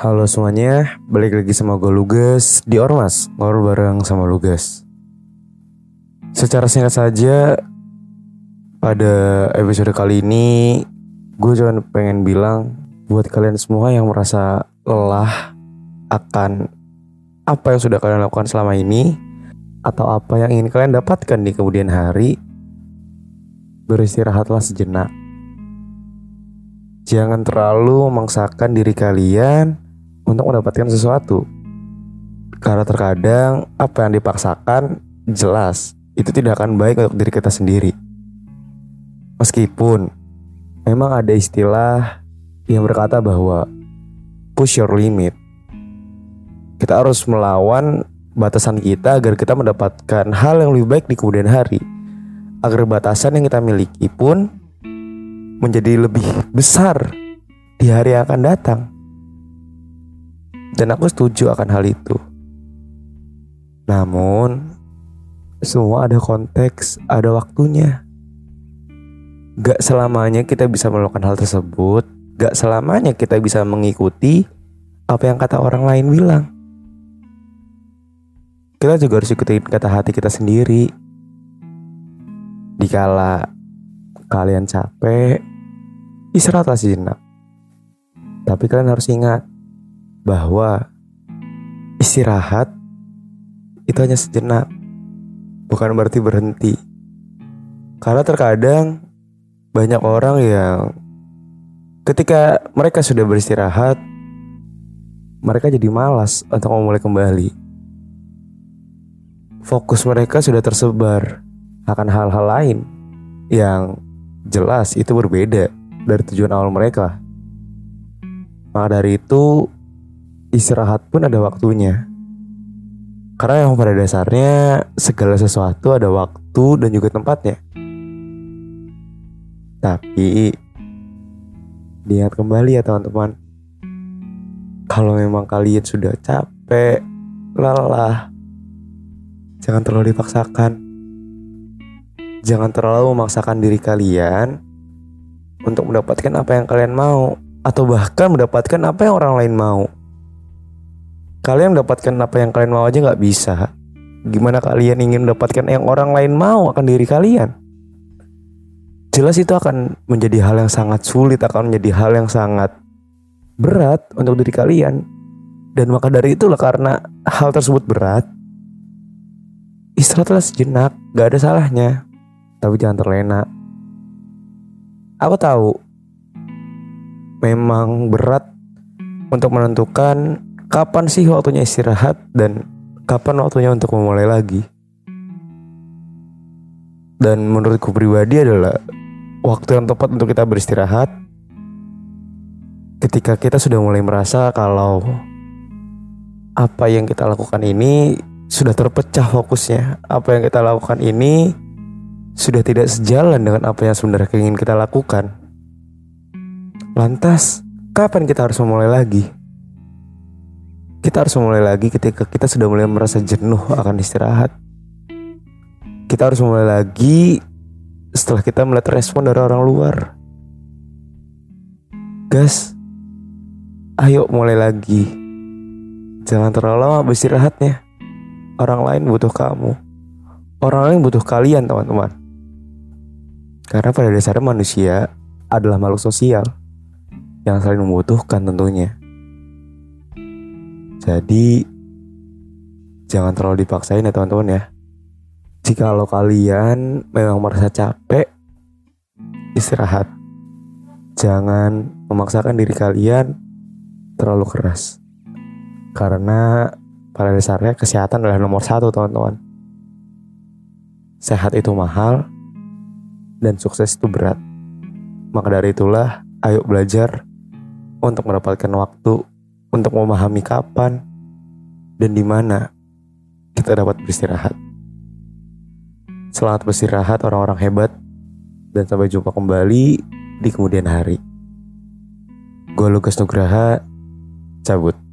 Halo semuanya, balik lagi sama gue Lugas di Ormas, ngobrol bareng sama Lugas. Secara singkat saja, pada episode kali ini gue cuma pengen bilang buat kalian semua yang merasa lelah akan apa yang sudah kalian lakukan selama ini atau apa yang ingin kalian dapatkan di kemudian hari, beristirahatlah sejenak. Jangan terlalu memaksakan diri kalian untuk mendapatkan sesuatu. Karena terkadang apa yang dipaksakan jelas itu tidak akan baik untuk diri kita sendiri. Meskipun memang ada istilah yang berkata bahwa push your limit. Kita harus melawan batasan kita agar kita mendapatkan hal yang lebih baik di kemudian hari. Agar batasan yang kita miliki pun menjadi lebih besar di hari yang akan datang. Dan aku setuju akan hal itu. Namun, semua ada konteks, ada waktunya. Gak selamanya kita bisa melakukan hal tersebut. Gak selamanya kita bisa mengikuti apa yang kata orang lain bilang. Kita juga harus ikutin kata hati kita sendiri. Dikala kalian capek, istirahatlah sejenak. Tapi kalian harus ingat, bahwa istirahat itu hanya sejenak, bukan berarti berhenti. Karena terkadang banyak orang yang ketika mereka sudah beristirahat, mereka jadi malas untuk memulai kembali. Fokus mereka sudah tersebar akan hal-hal lain yang jelas itu berbeda dari tujuan awal mereka. Maka dari itu, istirahat pun ada waktunya. Karena yang pada dasarnya segala sesuatu ada waktu dan juga tempatnya. Tapi lihat kembali ya teman-teman. Kalau memang kalian sudah capek, lelah, jangan terlalu dipaksakan. Jangan terlalu memaksakan diri kalian untuk mendapatkan apa yang kalian mau atau bahkan mendapatkan apa yang orang lain mau kalian mendapatkan apa yang kalian mau aja nggak bisa. Gimana kalian ingin mendapatkan yang orang lain mau akan diri kalian? Jelas itu akan menjadi hal yang sangat sulit akan menjadi hal yang sangat berat untuk diri kalian. Dan maka dari itulah karena hal tersebut berat istirahatlah sejenak gak ada salahnya. Tapi jangan terlena. Aku tahu memang berat untuk menentukan kapan sih waktunya istirahat dan kapan waktunya untuk memulai lagi. Dan menurutku pribadi adalah waktu yang tepat untuk kita beristirahat ketika kita sudah mulai merasa kalau apa yang kita lakukan ini sudah terpecah fokusnya. Apa yang kita lakukan ini sudah tidak sejalan dengan apa yang sebenarnya ingin kita lakukan. Lantas, kapan kita harus memulai lagi? Kita harus memulai lagi ketika kita sudah mulai merasa jenuh akan istirahat. Kita harus memulai lagi setelah kita melihat respon dari orang luar. Gas, ayo mulai lagi. Jangan terlalu lama beristirahatnya. Orang lain butuh kamu. Orang lain butuh kalian, teman-teman. Karena pada dasarnya manusia adalah makhluk sosial yang saling membutuhkan tentunya. Jadi jangan terlalu dipaksain ya teman-teman ya. Jika lo kalian memang merasa capek, istirahat. Jangan memaksakan diri kalian terlalu keras. Karena pada dasarnya kesehatan adalah nomor satu teman-teman. Sehat itu mahal dan sukses itu berat. Maka dari itulah ayo belajar untuk mendapatkan waktu untuk memahami kapan dan di mana kita dapat beristirahat. Selamat beristirahat orang-orang hebat dan sampai jumpa kembali di kemudian hari. Gue Lukas Nugraha, cabut.